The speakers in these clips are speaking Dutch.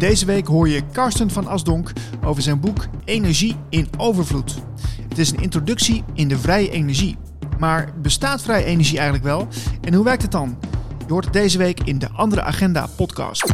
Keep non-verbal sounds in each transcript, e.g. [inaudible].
Deze week hoor je Karsten van Asdonk over zijn boek Energie in Overvloed. Het is een introductie in de vrije energie. Maar bestaat vrije energie eigenlijk wel? En hoe werkt het dan? Je hoort het deze week in de Andere Agenda podcast.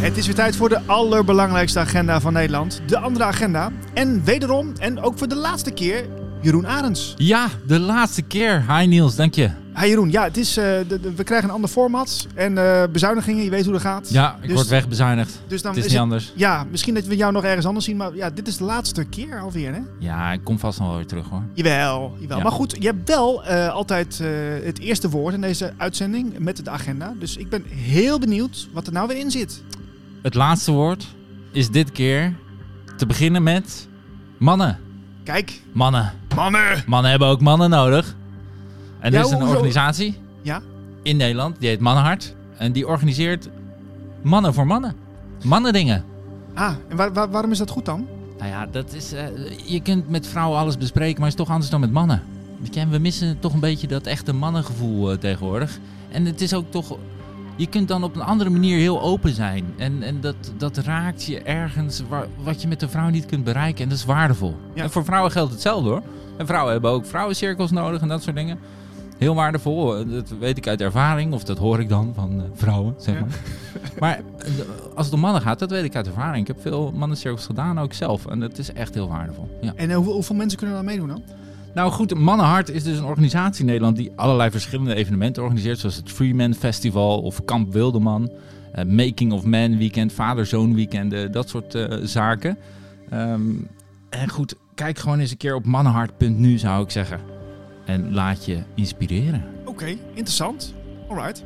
Het is weer tijd voor de allerbelangrijkste agenda van Nederland, de Andere Agenda. En wederom, en ook voor de laatste keer, Jeroen Arends. Ja, de laatste keer. Hi Niels, dank je. Hi Jeroen, ja, het is, eh, de- de- we krijgen een ander format en eh, bezuinigingen, je weet hoe dat gaat. Ja, ik Dus- word wegbezuinigd. Dus dan Het is is niet het- anders. Ja, misschien dat we jou nog ergens anders zien, maar ja, dit is de laatste keer alweer, hè? Ja, ik kom vast nog wel weer terug hoor. Jawel, jawel. Ja. Maar goed, je hebt wel eh, altijd het eerste woord in deze uitzending met de agenda. Dus ik ben heel benieuwd wat er nou weer in zit. Het laatste woord is dit keer te beginnen met mannen. Kijk, Mannen. mannen! Mannen hebben ook mannen nodig. En Ja, er is een hoezo? organisatie Ja? in Nederland, die heet Mannenhart. En die organiseert mannen voor mannen. Mannendingen. Ah, en waar, waar- waarom is dat goed dan? Nou ja, dat is, eh, je kunt met vrouwen alles bespreken, maar het is toch anders dan met mannen. We missen toch een beetje dat echte mannengevoel eh, tegenwoordig. En het is ook toch... Je kunt dan op een andere manier heel open zijn. En, en dat, dat raakt je ergens waar, wat je met een vrouw niet kunt bereiken. En dat is waardevol. Ja. En voor vrouwen geldt hetzelfde hoor. En vrouwen hebben ook vrouwencirkels nodig en dat soort dingen. Heel waardevol. Dat weet ik uit ervaring. Of dat hoor ik dan van eh, vrouwen, zeg Ja. maar. Maar eh, als het om mannen gaat, dat weet ik uit ervaring. Ik heb veel mannencirkels gedaan, ook zelf. En dat is echt heel waardevol. Ja. En eh, hoeveel, hoeveel mensen kunnen daar meedoen dan? Nou goed, Mannenhart is dus een organisatie in Nederland die allerlei verschillende evenementen organiseert. Zoals het Freeman Festival of Kamp Wildeman. Making of Man Weekend, Vader-Zoon Weekenden, dat soort zaken. Ehm, en goed, kijk gewoon eens een keer op mannenhart.nu zou ik zeggen. En laat je inspireren. Oké, interessant. Alright.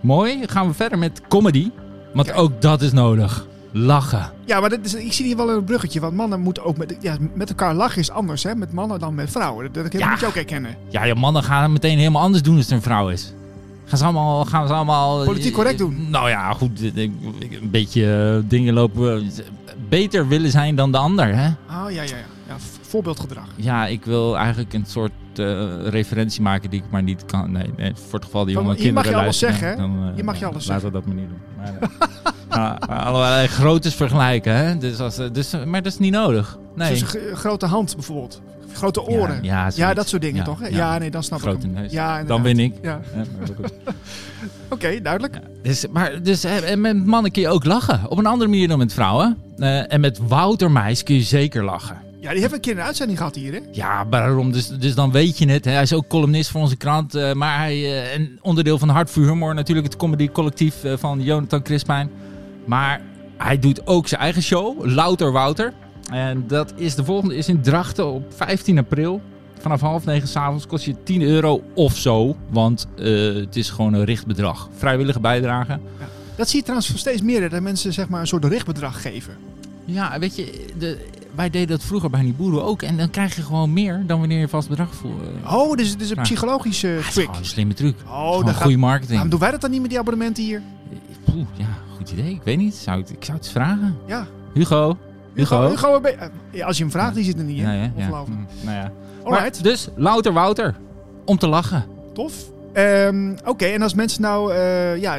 Mooi, gaan we verder met comedy. Want ook dat is nodig. Lachen. Ja, maar dat is, ik zie hier wel een bruggetje. Want mannen moeten ook met, ja, met elkaar lachen is anders, hè? Met mannen dan met vrouwen. Dat, dat Ja. moet je ook herkennen. Ja, je mannen gaan meteen helemaal anders doen als er een vrouw is. Gaan ze allemaal... Gaan ze allemaal Politiek correct doen. Nou ja, goed. Een beetje eh, dingen lopen... Beter willen zijn dan de ander, hè? Oh, ja, ja, ja. ja voorbeeldgedrag. Ja, ik wil eigenlijk een soort eh, referentie maken die ik maar niet kan. Nee, nee voor het geval die jonge hier mag je alles zeggen, dan, eh, Je mag je alles Laten we dat maar niet doen. Maar, eh, [laughs] allerlei groottes vergelijken, hè? Dus als, dus, maar dat is niet nodig. Nee. Dus een grote hand bijvoorbeeld. Grote oren. Ja, ja, Ja, zoiets. dat soort dingen Ja, toch? Hè? ja. Nee, dan snap Grote ik hem. neus. Ja, Dan win ik. Ja, [laughs] oké, duidelijk. Ja, dus, maar, dus en met mannen kun je ook lachen. Op een andere manier dan met vrouwen. Eh, en met Wouter Meijs kun je zeker lachen. Ja, die hebben we een keer een uitzending gehad hier, hè? Ja, waarom? Dus, dus dan weet je het. Hè. Hij is ook columnist voor onze krant. eh, maar hij, eh, en onderdeel van Hart voor Humor. Natuurlijk het comedy collectief eh, van Jonathan Crispijn. Maar hij doet ook zijn eigen show. Louter Wouter. En dat is de volgende is in Drachten op 15 april. Vanaf half negen s'avonds kost je 10 euro of zo. Want het is gewoon een richtbedrag. Vrijwillige bijdrage. Dat zie je trouwens voor steeds meer, hè, dat mensen zeg maar een soort richtbedrag geven. Ja, weet je, de, wij deden dat vroeger bij Niboero ook. En dan krijg je gewoon meer dan wanneer je vast bedrag voelt. Oh, dus het is een Ja. psychologische dat trick. gewoon een slimme truc. Oh, gaat, goede marketing. waarom doen wij dat dan niet met die abonnementen hier? Poeh, ja, goed idee. Ik weet niet. Zou ik, ik zou het eens vragen. Ja. Hugo. Hugo. Hugo, eh, ja, als je hem vraagt, die zit er niet, hè? Ja, ja, ja. Hm, nou ja. Alright, Maar, dus, louter Wouter. Om te lachen. tof. Ehm, Oké, en als mensen nou, eh, ja,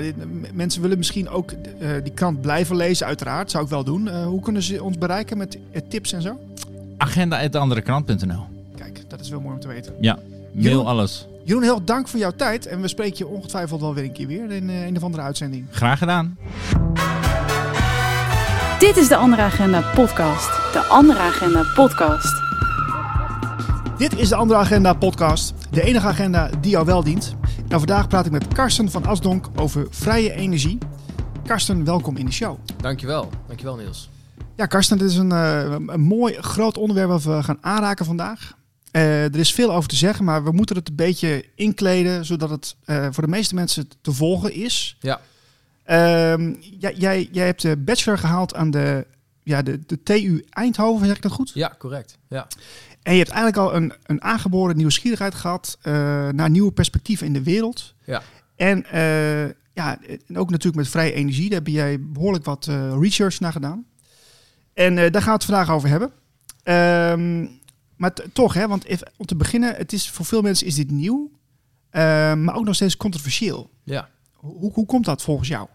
mensen willen misschien ook eh, die krant blijven lezen, uiteraard, zou ik wel doen. Eh, hoe kunnen ze ons bereiken met tips en zo? Agenda.anderekrant.nl Kijk, dat is wel mooi om te weten. Ja, mail Jeroen- alles. Jeroen, heel dank voor jouw tijd en we spreken je ongetwijfeld wel weer een keer weer in een of andere uitzending. Graag gedaan. Dit is de Andere Agenda podcast. De Andere Agenda podcast. Dit is de Andere Agenda podcast, de enige agenda die jou wel dient. En vandaag praat ik met Karsten van Asdonk over vrije energie. Karsten, welkom in de show. Dankjewel, dankjewel Niels. Ja, Karsten, dit is een, eh, een mooi groot onderwerp wat we gaan aanraken vandaag. Eh, er is veel over te zeggen, maar we moeten het een beetje inkleden zodat het eh, voor de meeste mensen te volgen is. Ja. Ehm, jij, jij, jij hebt de bachelor gehaald aan de, ja, de, de TU Eindhoven, zeg ik dat goed? Ja, correct. Ja. En je hebt eigenlijk al een, een aangeboren nieuwsgierigheid gehad eh, naar nieuwe perspectieven in de wereld. Ja. En eh, ja, en ook natuurlijk met vrije energie. Daar heb jij behoorlijk wat eh, research naar gedaan. En daar gaan we het vandaag over hebben. Ehm, maar toch, hè, want even, om te beginnen, het is, voor veel mensen is dit nieuw, eh, maar ook nog steeds controversieel. ja. Hoe, hoe komt dat volgens jou?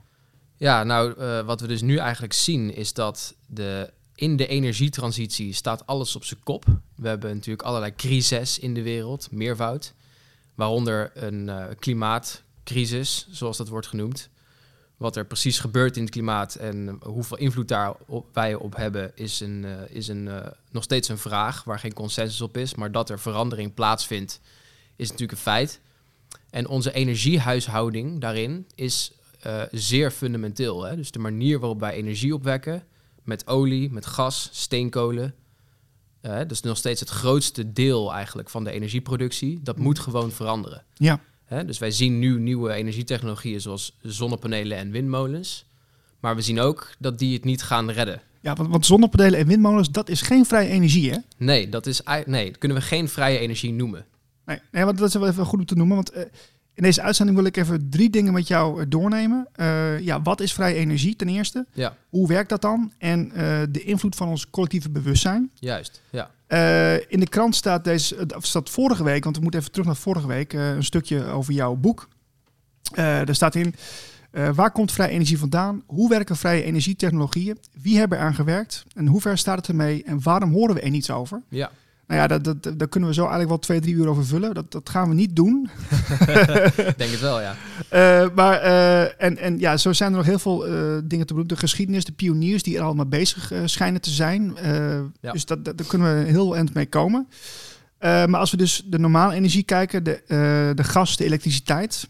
Ja, nou, uh, wat we dus nu eigenlijk zien is dat de, in de energietransitie staat alles op zijn kop. We hebben natuurlijk allerlei crises in de wereld, meervoud. Waaronder een uh, klimaatcrisis, zoals dat wordt genoemd. Wat er precies gebeurt in het klimaat en hoeveel invloed daar wij op hebben, is, een, uh, is een, nog steeds een vraag waar geen consensus op is. Maar dat er verandering plaatsvindt, is natuurlijk een feit. En onze energiehuishouding daarin is uh, zeer fundamenteel. Hè? Dus de manier waarop wij energie opwekken, met olie, met gas, steenkolen. Uh, dat is nog steeds het grootste deel eigenlijk van de energieproductie. Dat moet gewoon veranderen. Ja. Hè? Dus wij zien nu nieuwe energietechnologieën zoals zonnepanelen en windmolens. Maar we zien ook dat die het niet gaan redden. Ja, want, want zonnepanelen en windmolens, dat is geen vrije energie, hè? Nee, dat, is, nee, dat kunnen we geen vrije energie noemen. Nee, nee want dat is wel even goed om te noemen. Want uh, in deze uitzending wil ik even drie dingen met jou eh, doornemen. Uh, ja, wat is vrije energie ten eerste? Ja. Hoe werkt dat dan? En uh, de invloed van ons collectieve bewustzijn. Juist, ja. in de krant staat, deze, staat vorige week, want we moeten even terug naar vorige week, een stukje over jouw boek. daar staat in, waar komt vrije energie vandaan? Hoe werken vrije energietechnologieën? Wie hebben er aan gewerkt? En hoe ver staat het ermee? En waarom horen we er niets over? Ja. Nou ja, dat, dat, daar kunnen we zo eigenlijk wel twee, drie uur over vullen. Dat, dat gaan we niet doen. Ik [laughs] denk het wel, ja. Uh, [laughs] maar, uh, en, en ja, zo zijn er nog heel veel uh, dingen te bedoelen. De geschiedenis, de pioniers die er allemaal bezig schijnen te zijn. Ja. Dus dat, dat, daar kunnen we heel eind mee komen. maar als we dus de normale energie kijken, de, de gas, de elektriciteit...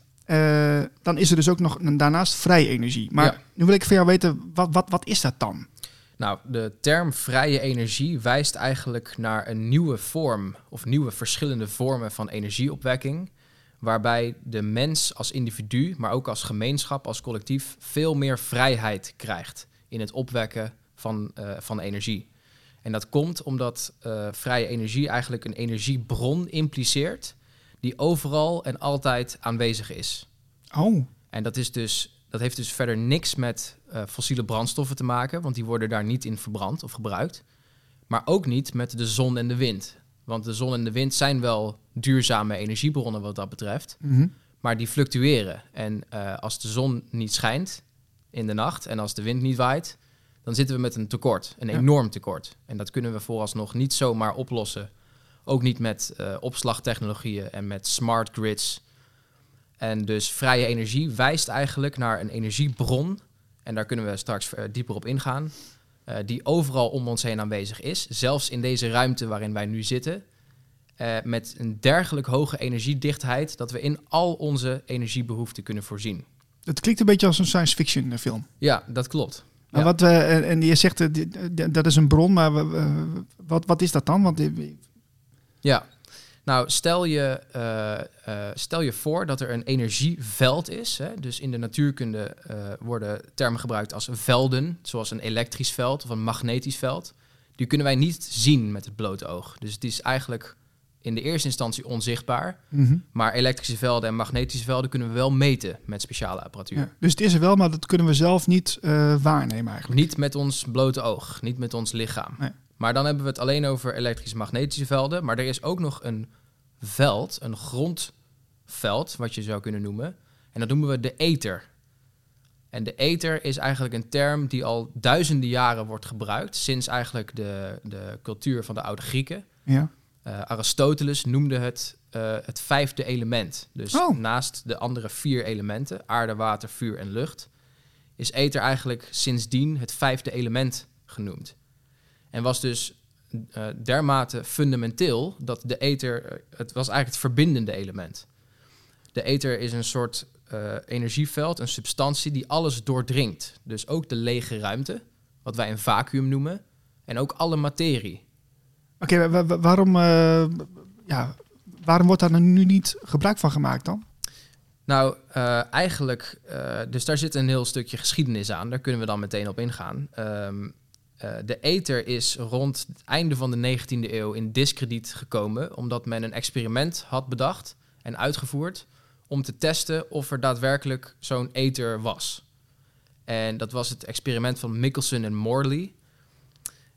dan is er dus ook nog daarnaast vrije energie. Maar ja. nu wil ik van jou weten, wat, wat, wat is dat dan? Nou, de term vrije energie wijst eigenlijk naar een nieuwe vorm of nieuwe verschillende vormen van energieopwekking, waarbij de mens als individu, maar ook als gemeenschap, als collectief, veel meer vrijheid krijgt in het opwekken van, uh, van energie. En dat komt omdat uh, vrije energie eigenlijk een energiebron impliceert die overal en altijd aanwezig is. Oh. En dat is dus dat heeft dus verder niks met uh, fossiele brandstoffen te maken, want die worden daar niet in verbrand of gebruikt. Maar ook niet met de zon en de wind. Want de zon en de wind zijn wel duurzame energiebronnen wat dat betreft. Mm -hmm. Maar die fluctueren. En uh, als de zon niet schijnt in de nacht en als de wind niet waait, dan zitten we met een tekort, een ja. enorm tekort. En dat kunnen we vooralsnog niet zomaar oplossen. Ook niet met uh, opslagtechnologieën en met smart grids en dus vrije energie wijst eigenlijk naar een energiebron. En daar kunnen we straks uh, dieper op ingaan. Uh, die overal om ons heen aanwezig is. Zelfs in deze ruimte waarin wij nu zitten. Uh, met een dergelijk hoge energiedichtheid dat we in al onze energiebehoeften kunnen voorzien. Het klinkt een beetje als een science fiction film. Ja, dat klopt. Maar ja. wat, en, en je zegt dat is een bron, maar wat, wat is dat dan? Want, ja, nou, stel je, uh, uh, stel je voor dat er een energieveld is. Hè? Dus in de natuurkunde uh, worden termen gebruikt als velden, zoals een elektrisch veld of een magnetisch veld. Die kunnen wij niet zien met het blote oog. Dus het is eigenlijk in de eerste instantie onzichtbaar. Mm -hmm. Maar elektrische velden en magnetische velden kunnen we wel meten met speciale apparatuur. Ja, dus het is er wel, maar dat kunnen we zelf niet waarnemen eigenlijk. Niet met ons blote oog, niet met ons lichaam. Nee. Maar dan hebben we het alleen over elektrische magnetische velden. Maar er is ook nog een veld, een grondveld, wat je zou kunnen noemen. En dat noemen we de ether. En de ether is eigenlijk een term die al duizenden jaren wordt gebruikt, sinds eigenlijk de, de cultuur van de oude Grieken. Ja. Uh, Aristoteles noemde het uh, het vijfde element. Dus oh. naast de andere vier elementen, aarde, water, vuur en lucht, is ether eigenlijk sindsdien het vijfde element genoemd. En was dus uh, dermate fundamenteel dat de ether, uh, het was eigenlijk het verbindende element. De ether is een soort uh, energieveld, een substantie die alles doordringt. Dus ook de lege ruimte, wat wij een vacuüm noemen, en ook alle materie. Oké, okay, wa waarom, ja, waarom wordt daar nu niet gebruik van gemaakt dan? Nou, eigenlijk, dus daar zit een heel stukje geschiedenis aan. Daar kunnen we dan meteen op ingaan. Um, uh, de ether is rond het einde van de 19e eeuw in discrediet gekomen, omdat men een experiment had bedacht en uitgevoerd om te testen of er daadwerkelijk zo'n ether was. En dat was het experiment van Michelson en Morley.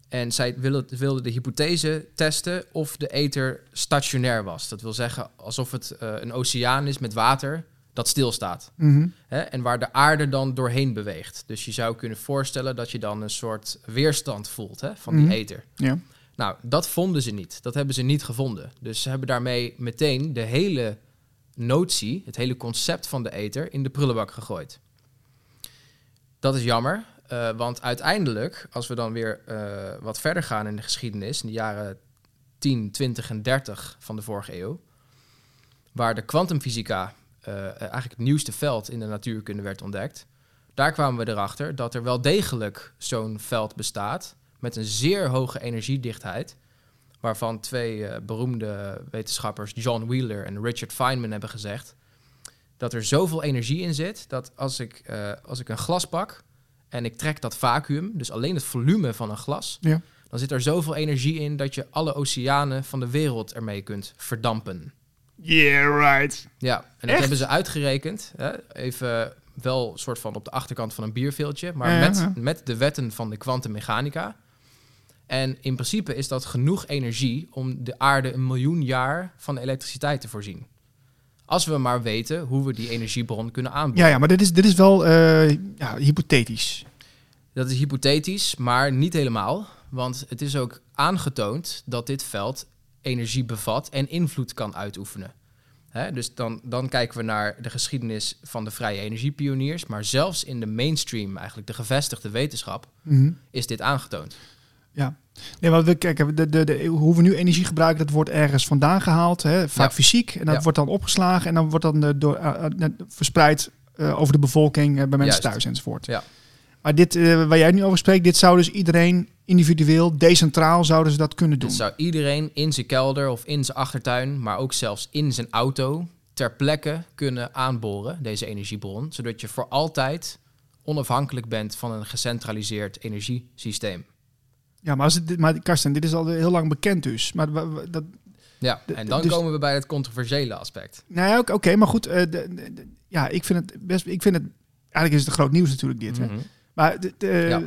En zij wilden, de hypothese testen of de ether stationair was. Dat wil zeggen alsof het uh, een oceaan is met water dat stilstaat. Mhm. Hè? En waar de aarde dan doorheen beweegt. Dus je zou kunnen voorstellen dat je dan een soort weerstand voelt hè, van Mhm. die ether. Ja. Nou, dat vonden ze niet. Dat hebben ze niet gevonden. Dus ze hebben daarmee meteen de hele notie, het hele concept van de ether, in de prullenbak gegooid. Dat is jammer, eh, want uiteindelijk, als we dan weer eh, wat verder gaan in de geschiedenis, in de jaren 10, 20 en 30 van de vorige eeuw, waar de kwantumfysica eigenlijk het nieuwste veld in de natuurkunde werd ontdekt, daar kwamen we erachter dat er wel degelijk zo'n veld bestaat met een zeer hoge energiedichtheid, waarvan twee eh, beroemde wetenschappers, John Wheeler en Richard Feynman, hebben gezegd dat er zoveel energie in zit dat als ik, eh, als ik een glas pak en ik trek dat vacuüm, dus alleen het volume van een glas, Ja. dan zit er zoveel energie in dat je alle oceanen van de wereld ermee kunt verdampen. Yeah, right. Ja, en dat Echt? hebben ze uitgerekend. Hè? Even wel een soort van op de achterkant van een bierveeltje, maar Ja, met, ja. met de wetten van de kwantummechanica. En in principe is dat genoeg energie om de aarde een miljoen jaar van elektriciteit te voorzien. Als we maar weten hoe we die energiebron kunnen aanbieden. Ja, ja, maar dit is, dit is wel eh, ja, hypothetisch. Dat is hypothetisch, maar niet helemaal. Want het is ook aangetoond dat dit veld energie bevat en invloed kan uitoefenen. Dus dan, dan kijken we naar de geschiedenis van de vrije energiepioniers. Maar zelfs in de mainstream, eigenlijk de gevestigde wetenschap, Mhm. is dit aangetoond. Ja. Nee, maar we kijken, de, de, de, hoe we nu energie gebruiken, dat wordt ergens vandaan gehaald, hè, vaak Ja. fysiek. En dat Ja. wordt dan opgeslagen en dan wordt dan eh, door, eh, eh, verspreid over de bevolking, bij mensen Juist. thuis enzovoort. Ja. Maar dit, waar jij nu over spreekt, dit zou dus iedereen individueel, decentraal zouden ze dat kunnen doen. Dus zou iedereen in zijn kelder of in zijn achtertuin, maar ook zelfs in zijn auto, ter plekke kunnen aanboren, deze energiebron. Zodat je voor altijd onafhankelijk bent van een gecentraliseerd energiesysteem. Ja, maar, als het, maar Karsten, dit is al heel lang bekend dus. Maar dat, Ja, en dan dus- komen we bij het controversiële aspect. nou ja, oké, maar goed. eh, de- de- de- ja, ik vind het best. Ik vind het. Eigenlijk is het groot nieuws natuurlijk dit. Hè? Mhm. Maar, de, de- Ja.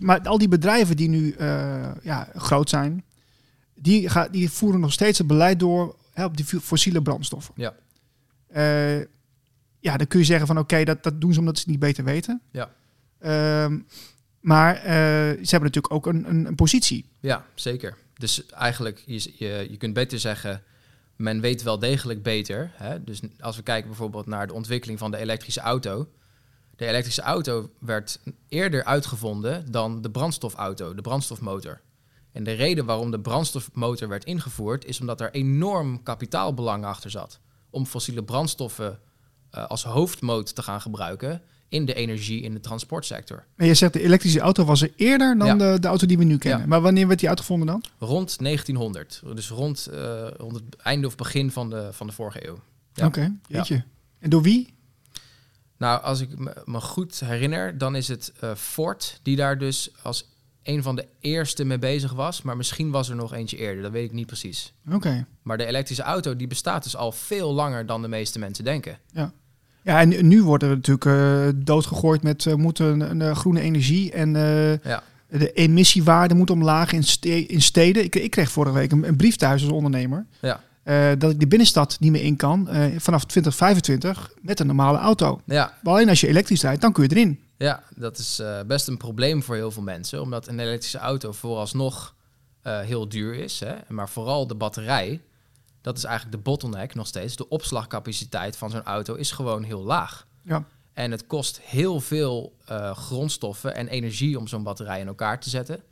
Maar al die bedrijven die nu eh, ja, groot zijn, die, gaan, die voeren nog steeds het beleid door hè, op die fo- fossiele brandstoffen. Ja. Eh, ja, dan kun je zeggen van oké, dat, dat doen ze omdat ze het niet beter weten. Ja. Ehm, maar eh, ze hebben natuurlijk ook een, een, een positie. Ja, zeker. Dus eigenlijk, je, je, je kunt beter zeggen, men weet wel degelijk beter. Hè? Dus als we kijken bijvoorbeeld naar de ontwikkeling van de elektrische auto. De elektrische auto werd eerder uitgevonden dan de brandstofauto, de brandstofmotor. En de reden waarom de brandstofmotor werd ingevoerd, is omdat er enorm kapitaalbelang achter zat. Om fossiele brandstoffen eh, als hoofdmoot te gaan gebruiken in de energie in de transportsector. En je zegt de elektrische auto was er eerder dan Ja. de, de auto die we nu kennen. Ja. Maar wanneer werd die uitgevonden dan? Rond 1900, dus rond, eh, rond het einde of begin van de, van de vorige eeuw. Ja. Oké, jeetje. En door wie? Nou, als ik me, goed herinner, dan is het eh, Ford die daar dus als een van de eerste mee bezig was. Maar misschien was er nog eentje eerder, dat weet ik niet precies. Oké. Maar de elektrische auto die bestaat dus al veel langer dan de meeste mensen denken. Ja, en nu- worden we natuurlijk eh, doodgegooid met uh, moeten eh, groene energie en Ja. de emissiewaarde moet omlaag in, ste- in steden. Ik, ik kreeg vorige week een, een brief thuis als ondernemer Ja. Eh, dat ik de binnenstad niet meer in kan eh, vanaf 2025 met een normale auto. Ja, Maar alleen als je elektrisch rijdt, dan kun je erin. ja dat is eh, best een probleem voor heel veel mensen. Omdat een elektrische auto vooralsnog heel duur is. Hè? Maar vooral de batterij, dat is eigenlijk de bottleneck nog steeds. De opslagcapaciteit van zo'n auto is gewoon heel laag. Ja. En het kost heel veel grondstoffen en energie om zo'n batterij in elkaar te zetten.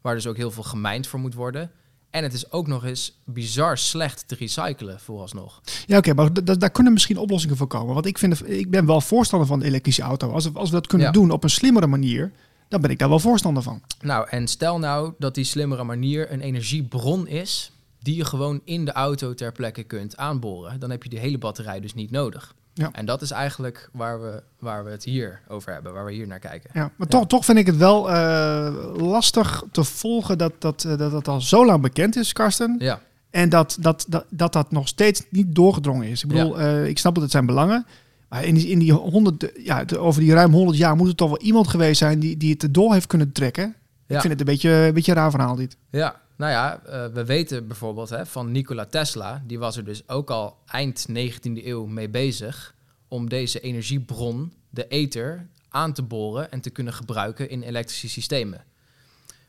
Waar dus ook heel veel gemijnd voor moet worden. En het is ook nog eens bizar slecht te recyclen vooralsnog. Ja, oké, maar daar kunnen misschien oplossingen voor komen. Want ik, vind, ik ben wel voorstander van de elektrische auto. Als, we- als we dat kunnen Ja. doen op een slimmere manier, dan ben ik daar wel voorstander van. Nou, en stel nou dat die slimmere manier een energiebron is... die je gewoon in de auto ter plekke kunt aanboren. Dan heb je die hele batterij dus niet nodig. Ja. En dat is eigenlijk waar we, waar we het hier over hebben, waar we hier naar kijken. Ja, maar Toch, toch vind ik het wel eh, lastig te volgen dat dat, eh, dat dat al zo lang bekend is, Karsten. Ja, En dat dat, dat, dat dat nog steeds niet doorgedrongen is. Ik bedoel, eh, ik snap dat het zijn belangen. Maar in die, in die honderd, ja, de- over die ruim 100 jaar moet er toch wel iemand geweest zijn die, die het door heeft kunnen trekken. Ik vind het een beetje, een beetje een raar verhaal dit. Ja, nou ja, eh, we weten bijvoorbeeld hè, van Nikola Tesla, die was er dus ook al eind 19e eeuw mee bezig om deze energiebron, de ether, aan te boren en te kunnen gebruiken in elektrische systemen.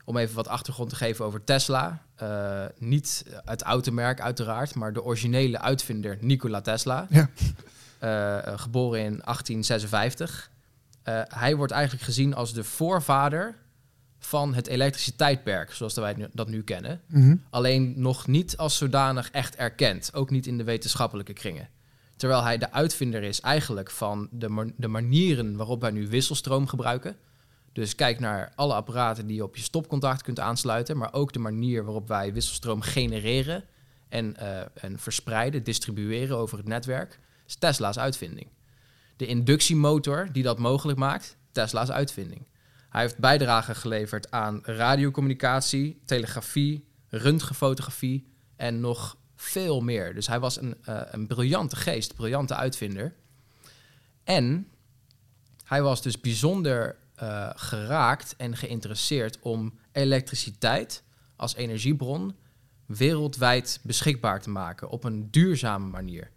Om even wat achtergrond te geven over Tesla. Uh, niet het automerk uiteraard, maar de originele uitvinder Nikola Tesla. Ja. Uh, geboren in 1856. Uh, hij wordt eigenlijk gezien als de voorvader van het elektrische tijdperk, zoals wij dat nu kennen. Mm -hmm. Alleen nog niet als zodanig echt erkend, ook niet in de wetenschappelijke kringen. Terwijl hij de uitvinder is eigenlijk van de, ma de manieren waarop wij nu wisselstroom gebruiken. Dus kijk naar alle apparaten die je op je stopcontact kunt aansluiten, maar ook de manier waarop wij wisselstroom genereren en, uh, en verspreiden, distribueren over het netwerk, is Tesla's uitvinding. De inductiemotor die dat mogelijk maakt, Tesla's uitvinding. Hij heeft bijdrage geleverd aan radiocommunicatie, telegrafie, röntgenfotografie en nog veel meer. Dus hij was een, uh, een briljante geest, briljante uitvinder. En hij was dus bijzonder uh, geraakt en geïnteresseerd om elektriciteit als energiebron wereldwijd beschikbaar te maken op een duurzame manier.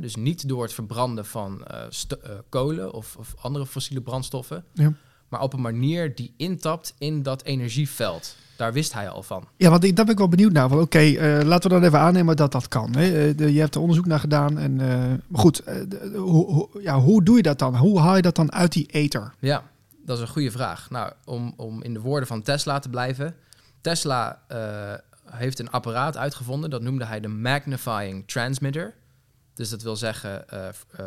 Dus niet door het verbranden van uh, kolen of, of, andere fossiele brandstoffen, Ja. Maar op een manier die intapt in dat energieveld. Daar wist hij al van. Ja, want ik, daar ben ik wel benieuwd naar. Oké, eh, laten we dan even aannemen dat dat kan. Hè? Eh, de- je hebt er onderzoek naar gedaan. En, eh, maar goed, de- ja, hoe doe je dat dan? Hoe haal je dat dan uit die ether? Ja, dat is een goede vraag. Nou, om, om in de woorden van Tesla te blijven. Tesla heeft een apparaat uitgevonden, dat noemde hij de Magnifying Transmitter. Dus dat wil zeggen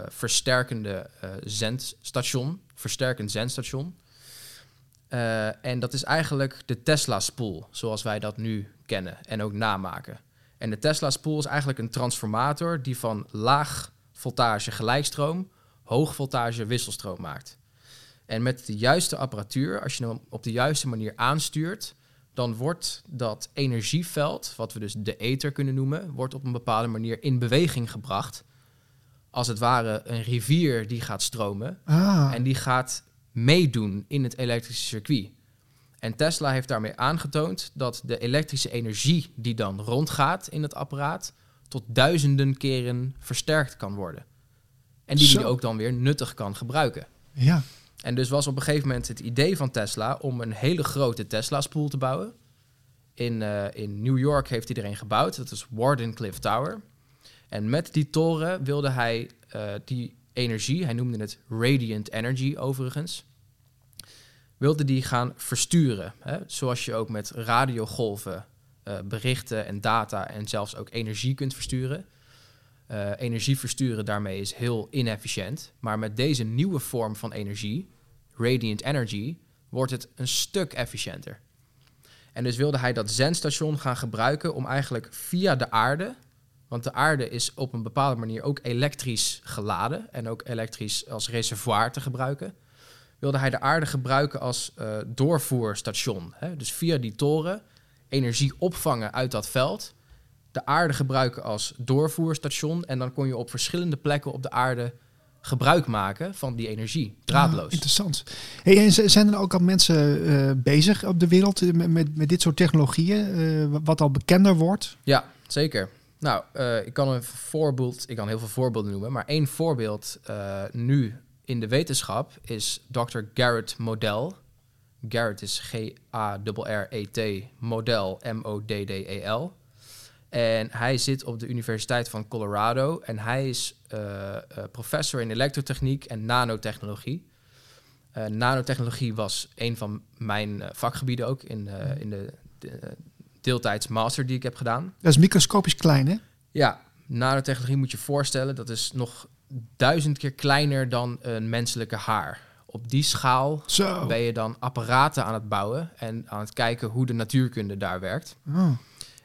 versterkende zendstation, versterkend zendstation. Eh, en dat is eigenlijk de Tesla-spoel, zoals wij dat nu kennen en ook namaken. En de Tesla-spoel is eigenlijk een transformator die van laag voltage gelijkstroom hoog voltage wisselstroom maakt. En met de juiste apparatuur, als je hem op de juiste manier aanstuurt, dan wordt dat energieveld, wat we dus de ether kunnen noemen, wordt op een bepaalde manier in beweging gebracht. Als het ware een rivier die gaat stromen Ah, en die gaat meedoen in het elektrische circuit. En Tesla heeft daarmee aangetoond dat de elektrische energie die dan rondgaat in het apparaat tot duizenden keren versterkt kan worden. En die die ook dan weer nuttig kan gebruiken. ja. En dus was op een gegeven moment het idee van Tesla om een hele grote Tesla-spoel te bouwen. In, eh, in New York heeft hij er een gebouwd, dat is Wardenclyffe Tower. En met die toren wilde hij eh, die energie, hij noemde het radiant energy overigens, wilde die gaan versturen. Hè? Zoals je ook met radiogolven eh, berichten en data en zelfs ook energie kunt versturen. Eh, energie versturen daarmee is heel inefficiënt. Maar met deze nieuwe vorm van energie, radiant energy, wordt het een stuk efficiënter. En dus wilde hij dat zendstation gaan gebruiken om eigenlijk via de aarde, want de aarde is op een bepaalde manier ook elektrisch geladen en ook elektrisch als reservoir te gebruiken, wilde hij de aarde gebruiken als eh, doorvoerstation. Hè? Dus via die toren energie opvangen uit dat veld, de aarde gebruiken als doorvoerstation en dan kon je op verschillende plekken op de aarde gebruik maken van die energie, Ah, draadloos. interessant. Hey, en zijn er ook al mensen eh, bezig op de wereld eh, met, met, met dit soort technologieën? wat al bekender wordt? Ja, zeker. Nou, eh, ik kan een voorbeeld, ik kan heel veel voorbeelden noemen, maar één voorbeeld eh, nu in de wetenschap is Dr. Garrett Model. Garrett is G-A-R-R-E-T, Model M-O-D-D-E-L. En hij zit op de Universiteit van Colorado en hij is eh, professor in elektrotechniek en nanotechnologie. Nanotechnologie was een van mijn vakgebieden ook in, eh, in de, de deeltijds master die ik heb gedaan. Dat is microscopisch klein, hè? Ja, nanotechnologie moet je voorstellen, dat is nog duizend keer kleiner dan een menselijke haar. Op die schaal Zo. ben je dan apparaten aan het bouwen en aan het kijken hoe de natuurkunde daar werkt. Oh.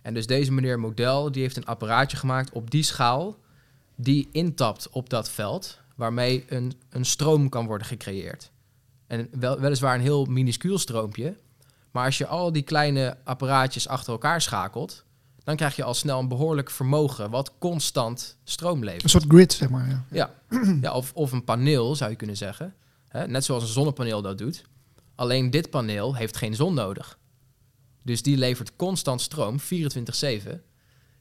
En dus deze meneer Model, die heeft een apparaatje gemaakt op die schaal, die intapt op dat veld, waarmee een, een stroom kan worden gecreëerd. En wel, weliswaar een heel minuscuul stroompje, maar als je al die kleine apparaatjes achter elkaar schakelt, dan krijg je al snel een behoorlijk vermogen wat constant stroom levert. Een soort grid, zeg maar. Ja. Ja, [clears throat] ja of, of een paneel zou je kunnen zeggen. Hè? Net zoals een zonnepaneel dat doet. Alleen dit paneel heeft geen zon nodig. Dus die levert constant stroom, 24-7.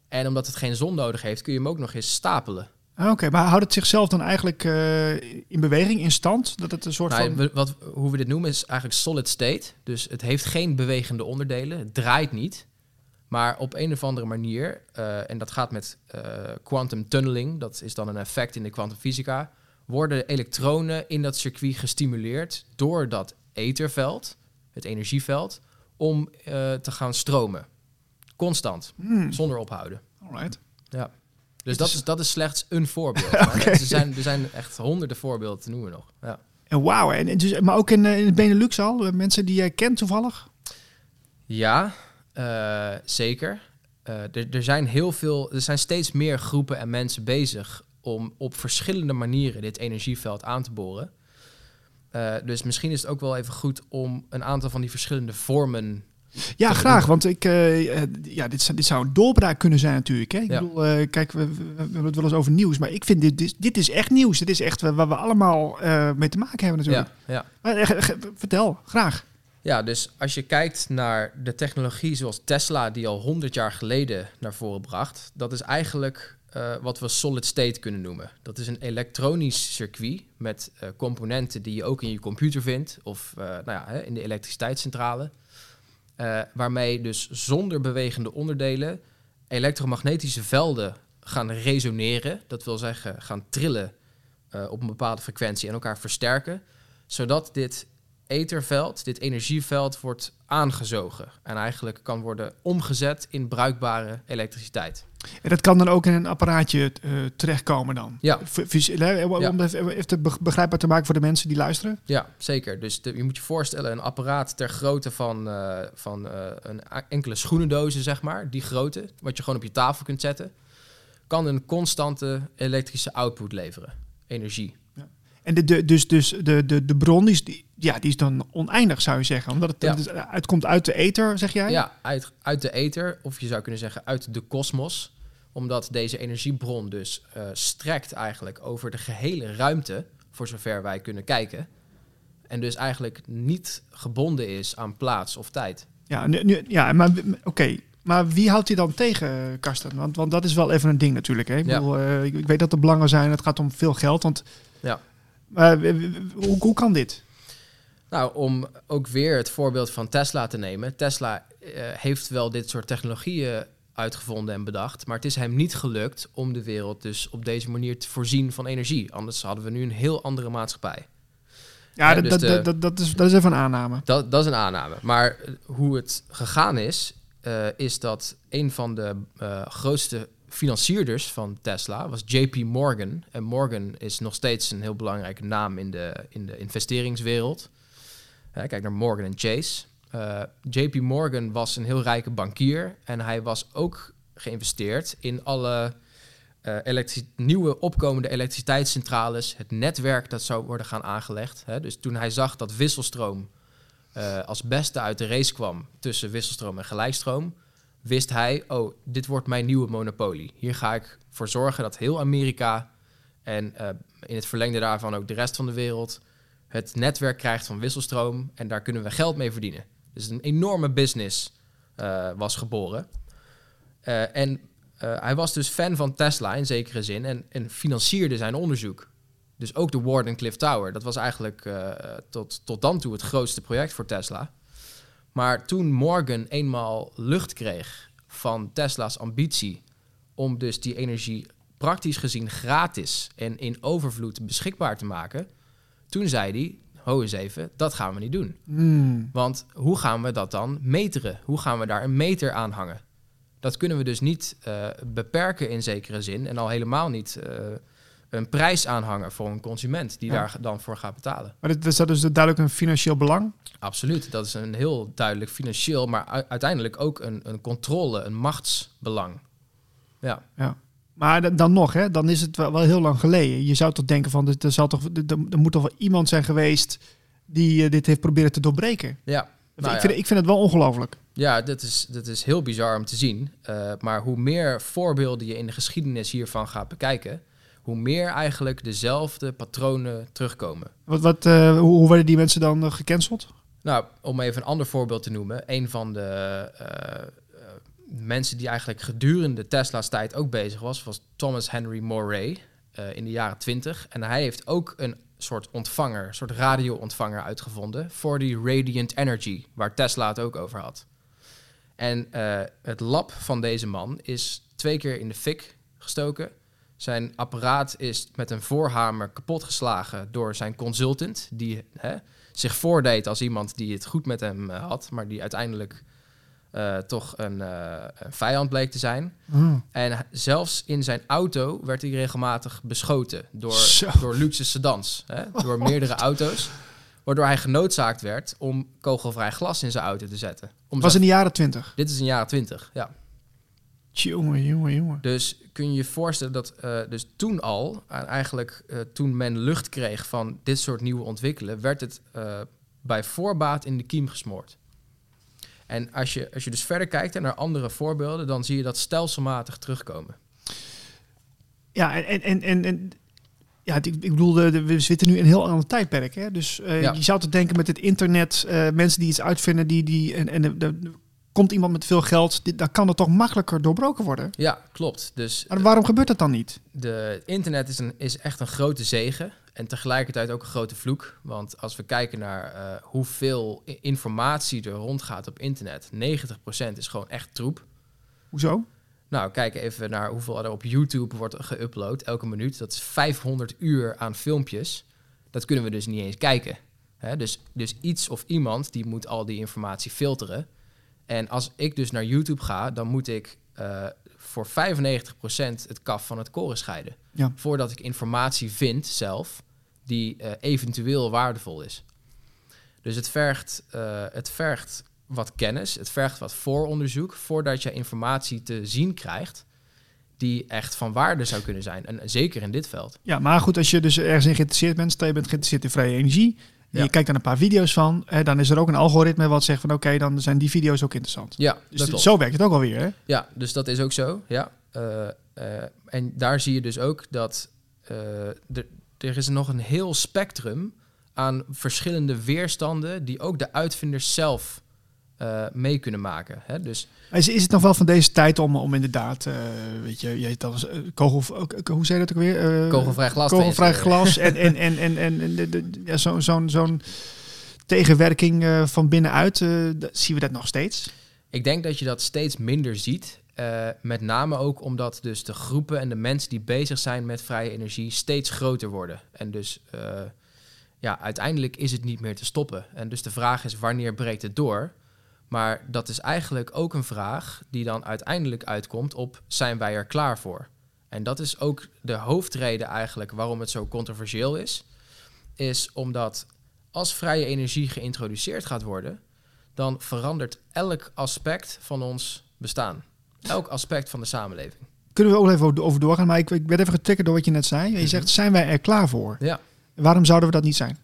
En omdat het geen zon nodig heeft, kun je hem ook nog eens stapelen. Ah, Oké, maar houdt het zichzelf dan eigenlijk eh, in beweging, in stand? Dat het een soort Nou, van... we- wat, hoe we dit noemen is eigenlijk solid state. Dus het heeft geen bewegende onderdelen. Het draait niet. Maar op een of andere manier, eh, en dat gaat met eh, quantum tunneling, dat is dan een effect in de kwantumfysica, worden elektronen in dat circuit gestimuleerd door dat etherveld, het energieveld, om te gaan stromen. Constant, Hmm, zonder ophouden. alright. Dus dat is, dat is slechts een voorbeeld. [laughs] Er, zijn, er zijn echt honderden voorbeelden te noemen nog. Ja. En wauw, en, dus, maar ook in, eh, in het Benelux al? eh, Mensen die jij kent toevallig? Ja, eh, zeker. Er, er zijn heel veel, er zijn steeds meer groepen en mensen bezig om op verschillende manieren dit energieveld aan te boren. Dus misschien is het ook wel even goed om een aantal van die verschillende vormen. Ja, graag. Want ik, eh, eh, ja, dit, zou- dit zou een doorbraak kunnen zijn natuurlijk. Hè? Ik Ja. bedoel, eh, kijk, we, we, we hebben het wel eens over nieuws. Maar ik vind dit, dit, dit is echt nieuws. Dit is echt waar we allemaal mee te maken hebben natuurlijk. Ja, ja. Maar, vertel, graag. ja, dus als je kijkt naar de technologie zoals Tesla, die al 100 jaar geleden naar voren bracht, dat is eigenlijk wat we solid state kunnen noemen. Dat is een elektronisch circuit met componenten die je ook in je computer vindt of nou ja, in de elektriciteitscentrale. Eh, waarmee dus zonder bewegende onderdelen elektromagnetische velden gaan resoneren. Dat wil zeggen gaan trillen eh, op een bepaalde frequentie en elkaar versterken. Zodat dit etherveld, dit energieveld, wordt aangezogen. En eigenlijk kan worden omgezet in bruikbare elektriciteit. En dat kan dan ook in een apparaatje eh, terechtkomen dan. Ja. Hè, Om Ja. het even te begrijpbaar te maken voor de mensen die luisteren. Ja, zeker. Dus de- je moet je voorstellen, een apparaat ter grootte van, eh, van eh, een enkele schoenendozen, zeg maar, die grootte, wat je gewoon op je tafel kunt zetten, kan een constante elektrische output leveren, energie. En de, de, dus, dus de, de, de bron is, die, ja, die is dan oneindig, zou je zeggen. Omdat het, Ja. uitkomt uit de ether, zeg jij? Ja, uit, uit de ether, of je zou kunnen zeggen uit de kosmos, omdat deze energiebron dus eh, strekt eigenlijk over de gehele ruimte, voor zover wij kunnen kijken, en dus eigenlijk niet gebonden is aan plaats of tijd. Ja, nu, nu- ja maar oké. Maar wie houdt hij dan tegen, Karsten? Want, want dat is wel even een ding natuurlijk. Hè? Ik, Ja. bedoel, eh, ik, weet dat er belangen zijn. Het gaat om veel geld. Want, Ja. Maar hoe, hoe kan dit? Nou, om ook weer het voorbeeld van Tesla te nemen. Tesla eh, heeft wel dit soort technologieën uitgevonden en bedacht, maar het is hem niet gelukt om de wereld dus op deze manier te voorzien van energie. Anders hadden we nu een heel andere maatschappij. Ja, dus dat, de- dat, dat, is, dat is even een aanname. Dat, dat is een aanname. Maar eh, hoe het gegaan is, eh, is dat een van de eh, grootste financierders van Tesla was JP Morgan. En Morgan is nog steeds een heel belangrijke naam in de, in de investeringswereld. Kijk naar Morgan Chase. Eh, JP Morgan was een heel rijke bankier en hij was ook geïnvesteerd in alle eh, nieuwe opkomende elektriciteitscentrales, het netwerk dat zou worden gaan aangelegd. Hè. Dus toen hij zag dat wisselstroom eh, als beste uit de race kwam tussen wisselstroom en gelijkstroom, wist hij, oh, dit wordt mijn nieuwe monopolie. Hier ga ik voor zorgen dat heel Amerika en in het verlengde daarvan ook de rest van de wereld het netwerk krijgt van wisselstroom en daar kunnen we geld mee verdienen. Dus een enorme business eh, was geboren. Eh, en eh, hij was dus fan van Tesla in zekere zin en, en financierde zijn onderzoek. Dus ook de Warden Cliff Tower. Dat was eigenlijk tot, tot dan toe het grootste project voor Tesla. Maar toen Morgan eenmaal lucht kreeg van Tesla's ambitie om dus die energie praktisch gezien gratis en in overvloed beschikbaar te maken, toen zei hij, ho eens even, dat gaan we niet doen. Hmm. Want hoe gaan we dat dan meteren? Hoe gaan we daar een meter aan hangen? Dat kunnen we dus niet eh, beperken in zekere zin en al helemaal niet eh, een prijs aanhangen voor een consument die Ja. daar dan voor gaat betalen. Maar dit is dat dus duidelijk een financieel belang. Absoluut, dat is een heel duidelijk financieel, maar uiteindelijk ook een, een controle, een machtsbelang. Ja, Ja. Maar dan nog, hè, dan is het wel, wel heel lang geleden. Je zou toch denken van, er, zal toch, er, er moet toch wel iemand zijn geweest die eh, dit heeft proberen te doorbreken. ja. Nou ik, ja. vind, ik vind het wel ongelooflijk. Ja, dat is, dat is heel bizar om te zien. Eh, maar hoe meer voorbeelden je in de geschiedenis hiervan gaat bekijken, hoe meer eigenlijk dezelfde patronen terugkomen. Wat, wat, eh, hoe, hoe werden die mensen dan gecanceld? Nou, om even een ander voorbeeld te noemen. Een van de mensen die eigenlijk gedurende Tesla's tijd ook bezig was, was Thomas Henry Moray. eh, in de jaren 20. En hij heeft ook een soort ontvanger, soort radio-ontvanger uitgevonden voor die radiant energy, waar Tesla het ook over had. En eh, het lab van deze man is twee keer in de fik gestoken. Zijn apparaat is met een voorhamer kapotgeslagen door zijn consultant, die hè, zich voordeed als iemand die het goed met hem eh, had, maar die uiteindelijk eh, toch een, eh, een vijand bleek te zijn. Hm. En zelfs in zijn auto werd hij regelmatig beschoten door, Zo. door luxe sedans, hè, door [laughs] meerdere auto's. Waardoor hij genoodzaakt werd om kogelvrij glas in zijn auto te zetten. Om Was in de jaren twintig. Dit is in de jaren 20, ja. Jongen, jongen, jongen. Dus kun je je voorstellen dat eh, dus toen al, en eigenlijk toen men lucht kreeg van dit soort nieuwe ontwikkelen, werd het bij voorbaat in de kiem gesmoord. En als je, als je dus verder kijkt hè, naar andere voorbeelden, dan zie je dat stelselmatig terugkomen. Ja, en, en, en, en, en ja, ik, ik bedoel, we zitten nu in een heel ander tijdperk. Hè? Dus eh, Ja. je zou te denken met het internet, eh, mensen die iets uitvinden, die, die, en, en komt iemand met veel geld, dit, dan kan het toch makkelijker doorbroken worden. Ja, klopt. Dus Maar waarom gebeurt dat dan niet? de internet is, een, is echt een grote zegen en tegelijkertijd ook een grote vloek. Want als we kijken naar eh, hoeveel informatie er rondgaat op internet, 90% is gewoon echt troep. Hoezo? Nou, kijk even naar hoeveel er op YouTube wordt geüpload elke minuut. Dat is 500 uur aan filmpjes. Dat kunnen we dus niet eens kijken. Hè? Dus, dus iets of iemand die moet al die informatie filteren. En als ik dus naar YouTube ga, dan moet ik eh, voor 95% het kaf van het koren scheiden. Ja. Voordat ik informatie vind zelf die eh, eventueel waardevol is. Dus het vergt, eh, het vergt wat kennis, het vergt wat vooronderzoek voordat je informatie te zien krijgt die echt van waarde zou kunnen zijn. En zeker in dit veld. Ja, maar goed, als je dus ergens in geïnteresseerd bent, stel je bent geïnteresseerd in vrije energie, en Ja. je kijkt daar een paar video's van, hè, dan is er ook een algoritme wat zegt van oké, dan zijn die video's ook interessant. Ja, Dus dat klopt. zo werkt het ook alweer, hè? Ja, dus dat is ook zo. Ja. Eh, eh, en daar zie je dus ook dat eh, er, er is nog een heel spectrum aan verschillende weerstanden die ook de uitvinders zelf eh, mee kunnen maken. Hè? Dus Is, is het nog wel van deze tijd om, om inderdaad, eh, weet je, je dat als, eh, kogel, hoe zei je dat ook weer? Kogelvrij glas. kogelvrij glas en, en, en, en, en, en de- de- ja, zo'n zo'n zo'n tegenwerking van binnenuit, zien we dat nog steeds? Ik denk dat je dat steeds minder ziet. met name ook omdat dus de groepen en de mensen die bezig zijn met vrije energie steeds groter worden. En dus ja, uiteindelijk is het niet meer te stoppen. En dus de vraag is wanneer breekt het door? Maar dat is eigenlijk ook een vraag die dan uiteindelijk uitkomt op zijn wij er klaar voor? En dat is ook de hoofdreden eigenlijk waarom het zo controversieel is. Is omdat als vrije energie geïntroduceerd gaat worden, dan verandert elk aspect van ons bestaan. Elk aspect van de samenleving. Kunnen we ook even over- doorgaan, maar ik, ik werd even getriggerd door wat je net zei. Je Mhm. zegt, zijn wij er klaar voor? Ja. Waarom zouden we dat niet zijn?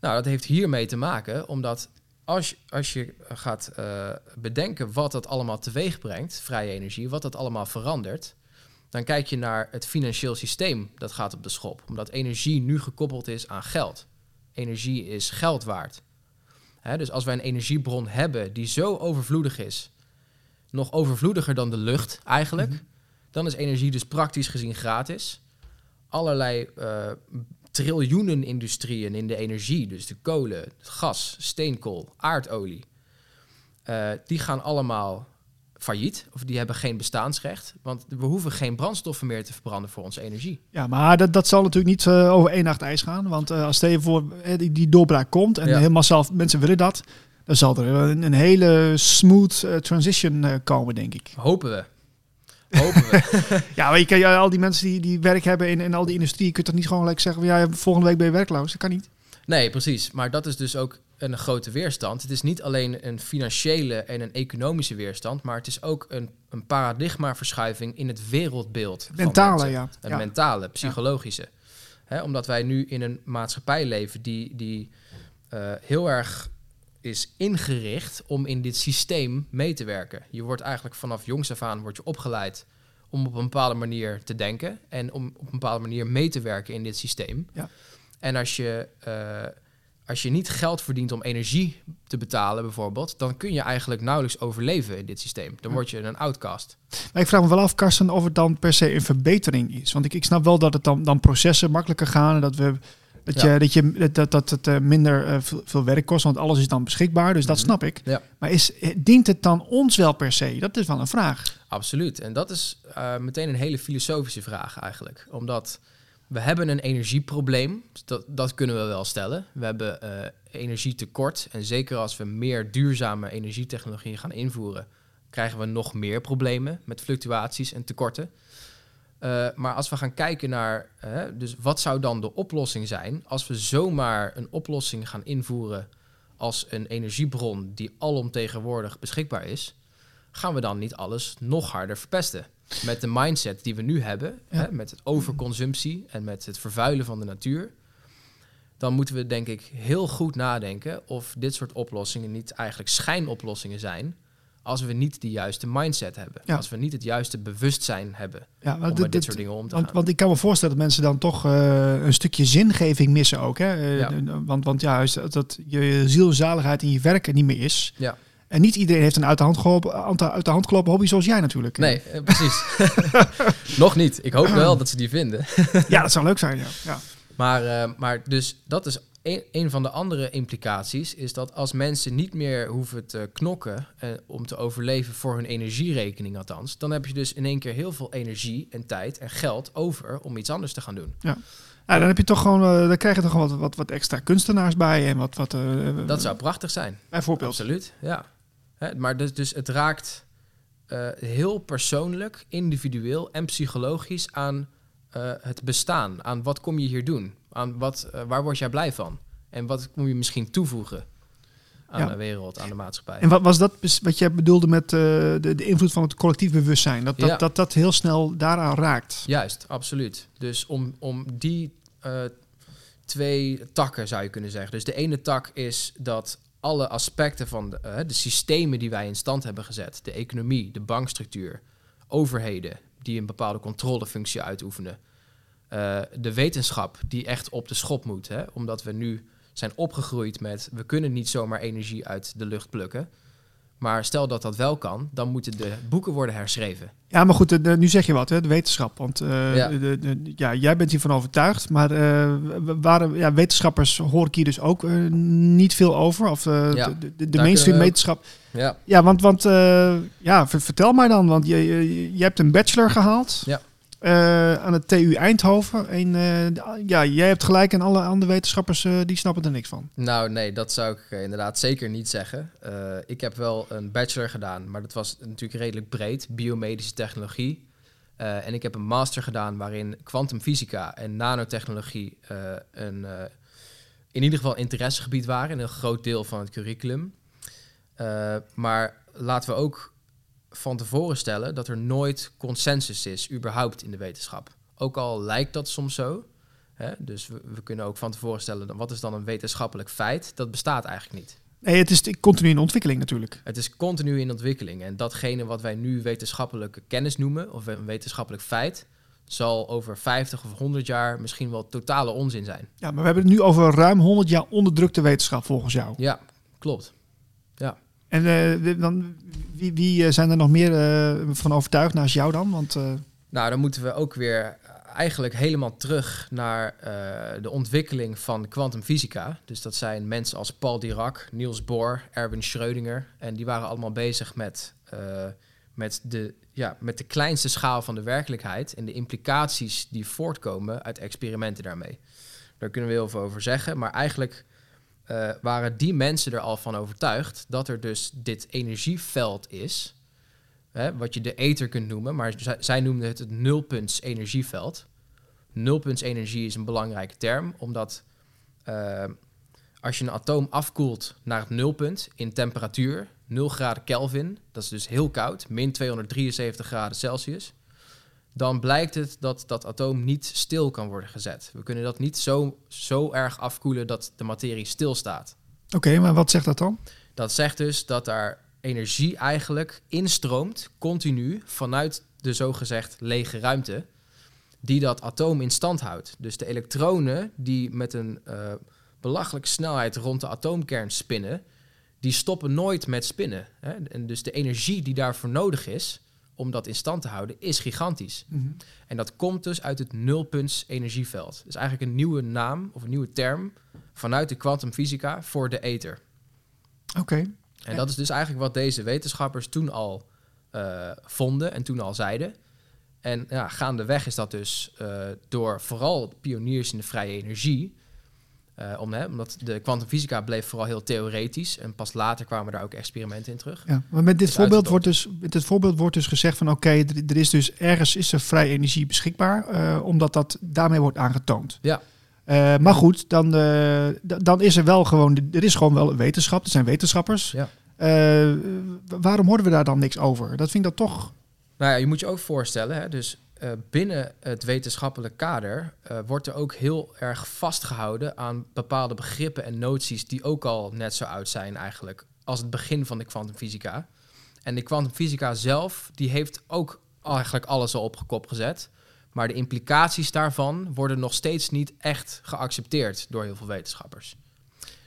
Nou, dat heeft hiermee te maken, omdat als, als je gaat eh, bedenken wat dat allemaal teweeg brengt, vrije energie, wat dat allemaal verandert, dan kijk je naar het financieel systeem dat gaat op de schop. Omdat energie nu gekoppeld is aan geld. Energie is geld waard. Hè, dus als wij een energiebron hebben die zo overvloedig is, nog overvloediger dan de lucht eigenlijk, dan is energie dus praktisch gezien gratis. Allerlei eh, triljoenen industrieën in de energie, dus de kolen, gas, steenkool, aardolie, eh, die gaan allemaal failliet of die hebben geen bestaansrecht, want we hoeven geen brandstoffen meer te verbranden voor onze energie. Ja, maar dat, dat zal natuurlijk niet eh, over één nacht ijs gaan. Want eh, als je voor die, die doorbraak komt en Ja. helemaal zelf mensen willen dat, dan zal er een, een hele smooth transition komen, denk ik. Hopen we. Hopen we. [laughs] Ja, maar je kan ja, al die mensen die, die werk hebben in, in al die industrie, je kunt toch niet gewoon gelijk zeggen, van, ja, volgende week ben je werkloos. Dat kan niet. Nee, precies. Maar dat is dus ook een grote weerstand. Het is niet alleen een financiële en een economische weerstand, maar het is ook een, een paradigmaverschuiving in het wereldbeeld. Mentale, ja. Een ja. mentale, psychologische. Omdat wij nu in een maatschappij leven die, die eh, heel erg is ingericht om in dit systeem mee te werken. Je wordt eigenlijk vanaf jongs af aan wordt je opgeleid om op een bepaalde manier te denken en om op een bepaalde manier mee te werken in dit systeem. Ja. En als je, eh, als je niet geld verdient om energie te betalen bijvoorbeeld, dan kun je eigenlijk nauwelijks overleven in dit systeem. Dan word je een outcast. Maar ik vraag me wel af, Karsten, of het dan per se een verbetering is. Want ik, ik snap wel dat het dan, dan processen makkelijker gaan en dat we dat, Ja. je, dat, je, dat, dat het eh, minder eh, veel, werk kost, want alles is dan beschikbaar. Dus dat Mhm. snap ik. Ja. Maar is, eh, dient het dan ons wel per se? Dat is wel een vraag. Absoluut. En dat is meteen een hele filosofische vraag eigenlijk. Omdat we hebben een energieprobleem. Dat, dat kunnen we wel stellen. We hebben eh, energietekort. En zeker als we meer duurzame energietechnologieën gaan invoeren, krijgen we nog meer problemen met fluctuaties en tekorten. Eh, maar als we gaan kijken naar, eh, dus wat zou dan de oplossing zijn als we zomaar een oplossing gaan invoeren als een energiebron die alomtegenwoordig beschikbaar is, gaan we dan niet alles nog harder verpesten? Met de mindset die we nu hebben, Ja. hè, met het overconsumptie en met het vervuilen van de natuur, dan moeten we denk ik heel goed nadenken of dit soort oplossingen niet eigenlijk schijnoplossingen zijn als we niet de juiste mindset hebben. Ja. Als we niet het juiste bewustzijn hebben Ja, om met dit- dit soort dingen om te want, gaan. want ik kan me voorstellen dat mensen dan toch eh, een stukje zingeving missen ook. Hè? Eh, Ja. Want, want ja, dat, dat je ziel en zaligheid in je werk er niet meer is. Ja. En niet iedereen heeft een uit de hand gelopen, uit de hand gelopen hobby zoals jij natuurlijk. Nee, eh, precies. [laughs] Nog niet. Ik hoop wel dat ze die vinden. Ja, dat zou leuk zijn. Ja. Ja. Maar, eh, maar dus dat is een, een van de andere implicaties. Is dat als mensen niet meer hoeven te knokken eh, om te overleven voor hun energierekening althans. Dan heb je dus in één keer heel veel energie en tijd en geld over om iets anders te gaan doen. Ja, dan heb je toch gewoon, eh, dan krijg je toch gewoon wat, wat, wat extra kunstenaars bij en wat, wat eh, Dat zou prachtig zijn. bijvoorbeeld. Absoluut, ja. Hè, maar dus, dus het raakt heel persoonlijk, individueel en psychologisch aan het bestaan. Aan wat kom je hier doen? Aan wat, eh, waar word jij blij van? En wat kom je misschien toevoegen aan Ja. de wereld, aan de maatschappij? En wat was dat wat jij bedoelde met eh, de, de invloed van het collectief bewustzijn? Dat dat, Ja. dat dat heel snel daaraan raakt. Juist, absoluut. Dus om, om die eh, twee takken zou je kunnen zeggen. Dus de ene tak is dat alle aspecten van de, de systemen die wij in stand hebben gezet, de economie, de bankstructuur, overheden die een bepaalde controlefunctie uitoefenen, eh, de wetenschap die echt op de schop moet, hè, omdat we nu zijn opgegroeid met we kunnen niet zomaar energie uit de lucht plukken. Maar stel dat dat wel kan, dan moeten de boeken worden herschreven. Ja, maar goed, de- de- nu zeg je wat, hè, de wetenschap. Want eh, Ja. de, de- ja, jij bent hiervan overtuigd. Maar eh, waren, ja, wetenschappers hoor ik hier dus ook niet veel over. Of Ja, de, mainstream wetenschap. Ja, Ja, want, want ja, ver- vertel mij dan. Want je, je, je hebt een bachelor gehaald. Ja. Eh, aan de TU Eindhoven. En eh, ja, jij hebt gelijk en alle andere wetenschappers eh, die snappen er niks van. Nou, nee, dat zou ik inderdaad zeker niet zeggen. Ik heb wel een bachelor gedaan, maar dat was natuurlijk redelijk breed, biomedische technologie. En ik heb een master gedaan waarin kwantumfysica en nanotechnologie een, in ieder geval interessegebied waren, een groot deel van het curriculum. Maar laten we ook van tevoren stellen dat er nooit consensus is, überhaupt in de wetenschap. Ook al lijkt dat soms zo. Hè? Dus we, we kunnen ook van tevoren stellen, dan, wat is dan een wetenschappelijk feit? Dat bestaat eigenlijk niet. Nee, het is continu in ontwikkeling natuurlijk. Het is continu in ontwikkeling. En datgene wat wij nu wetenschappelijke kennis noemen, of een wetenschappelijk feit, zal over 50 of 100 jaar misschien wel totale onzin zijn. Ja, maar we hebben het nu over ruim 100 jaar onderdrukte wetenschap volgens jou. Ja, klopt. En eh, dan, wie, wie eh, zijn er nog meer eh, van overtuigd naast jou dan? Want Nou, dan moeten we ook weer eigenlijk helemaal terug naar de ontwikkeling van kwantumfysica. Dus dat zijn mensen als Paul Dirac, Niels Bohr, Erwin Schrödinger. En die waren allemaal bezig met, met, de, ja, met de kleinste schaal van de werkelijkheid en de implicaties die voortkomen uit experimenten daarmee. Daar kunnen we heel veel over zeggen, maar eigenlijk eh, waren die mensen er al van overtuigd dat er dus dit energieveld is hè, wat je de ether kunt noemen, maar zij, noemden het het nulpunts energieveld. Nulpunts energie is een belangrijke term, omdat eh, als je een atoom afkoelt naar het nulpunt in temperatuur, 0 graden Kelvin, dat is dus heel koud, min 273 graden Celsius, dan blijkt het dat dat atoom niet stil kan worden gezet. We kunnen dat niet zo, zo erg afkoelen dat de materie stilstaat. oké, maar wat zegt dat dan? Dat zegt dus dat daar energie eigenlijk instroomt, continu, vanuit de zogezegd lege ruimte, die dat atoom in stand houdt. Dus de elektronen die met een eh, belachelijke snelheid rond de atoomkern spinnen, die stoppen nooit met spinnen. Hè? En dus de energie die daarvoor nodig is om dat in stand te houden, is gigantisch. Mhm. En dat komt dus uit het nulpunts energieveld. Dus eigenlijk een nieuwe naam of een nieuwe term vanuit de kwantumfysica voor de ether. Oké. En dat is dus eigenlijk wat deze wetenschappers toen al eh, vonden en toen al zeiden. En ja, gaandeweg is dat dus eh, door vooral pioniers in de vrije energie. Eh, om, hè, omdat de kwantumfysica bleef vooral heel theoretisch. En pas later kwamen daar ook experimenten in terug. Ja, maar met dit, voorbeeld wordt dus, met dit voorbeeld wordt dus gezegd van oké, er, er is dus ergens is er vrij energie beschikbaar, eh, omdat dat daarmee wordt aangetoond. Ja. Eh, maar goed, dan, dan is er wel gewoon, er is gewoon wel een wetenschap, er zijn wetenschappers. Ja. Waarom horen we daar dan niks over? Dat vind ik dan toch. Nou ja, je moet je ook voorstellen, hè, dus eh, binnen het wetenschappelijk kader eh, wordt er ook heel erg vastgehouden aan bepaalde begrippen en noties die ook al net zo oud zijn eigenlijk als het begin van de kwantumfysica. En de kwantumfysica zelf, die heeft ook eigenlijk alles al op kop gezet. Maar de implicaties daarvan worden nog steeds niet echt geaccepteerd door heel veel wetenschappers.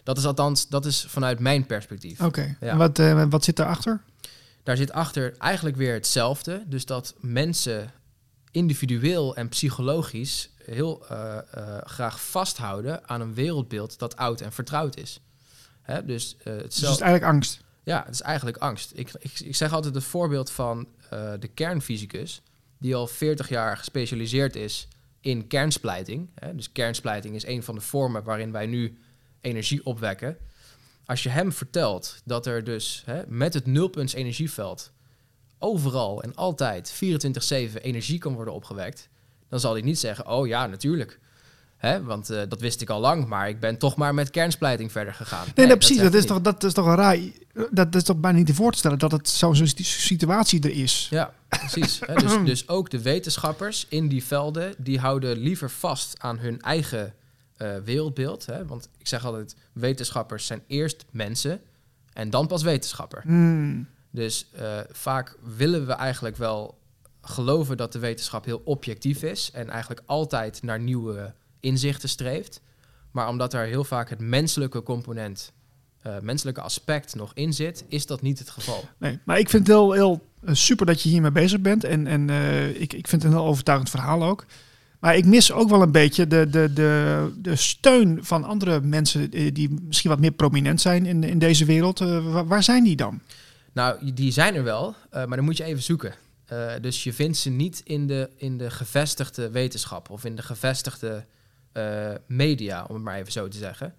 Dat is althans, dat is vanuit mijn perspectief. Oké. Ja. En wat, eh, wat zit daarachter? Daar zit achter eigenlijk weer hetzelfde. Dus dat mensen individueel en psychologisch heel eh, eh, graag vasthouden aan een wereldbeeld dat oud en vertrouwd is. Hè? Dus, eh, Dus het is eigenlijk angst. ja, het is eigenlijk angst. Ik, ik, ik zeg altijd het voorbeeld van de kernfysicus, die al 40 jaar gespecialiseerd is in kernsplijting. Hè? Dus kernsplijting is een van de vormen waarin wij nu energie opwekken. Als je hem vertelt dat er dus hè, met het nulpunts energieveld overal en altijd 24-7 energie kan worden opgewekt, dan zal hij niet zeggen, oh ja, natuurlijk. Hè, want eh, dat wist ik al lang, maar ik ben toch maar met kernsplijting verder gegaan. Nee, nee, precies. Dat is, toch, dat is toch een raar. Dat is toch bijna niet te voor te stellen dat het zo'n zo'n situatie er is. Ja, precies. Hè, dus, [laughs] dus ook de wetenschappers in die velden, die houden liever vast aan hun eigen eh, wereldbeeld. Hè? Want ik zeg altijd, wetenschappers zijn eerst mensen en dan pas wetenschapper. Hmm. Dus eh, vaak willen we eigenlijk wel geloven dat de wetenschap heel objectief is en eigenlijk altijd naar nieuwe inzichten streeft. Maar omdat er heel vaak het menselijke component, eh, menselijke aspect nog in zit, is dat niet het geval. Nee, maar ik vind het heel, heel eh, super dat je hiermee bezig bent. En, en ik, ik vind het een heel overtuigend verhaal ook. Maar ik mis ook wel een beetje de, de, de, de steun van andere mensen die misschien wat meer prominent zijn in, in deze wereld. Waar zijn die dan? Nou, die zijn er wel, eh, maar dan moet je even zoeken. Eh, dus je vindt ze niet in de, in de gevestigde wetenschap of in de gevestigde eh, media, om het maar even zo te zeggen.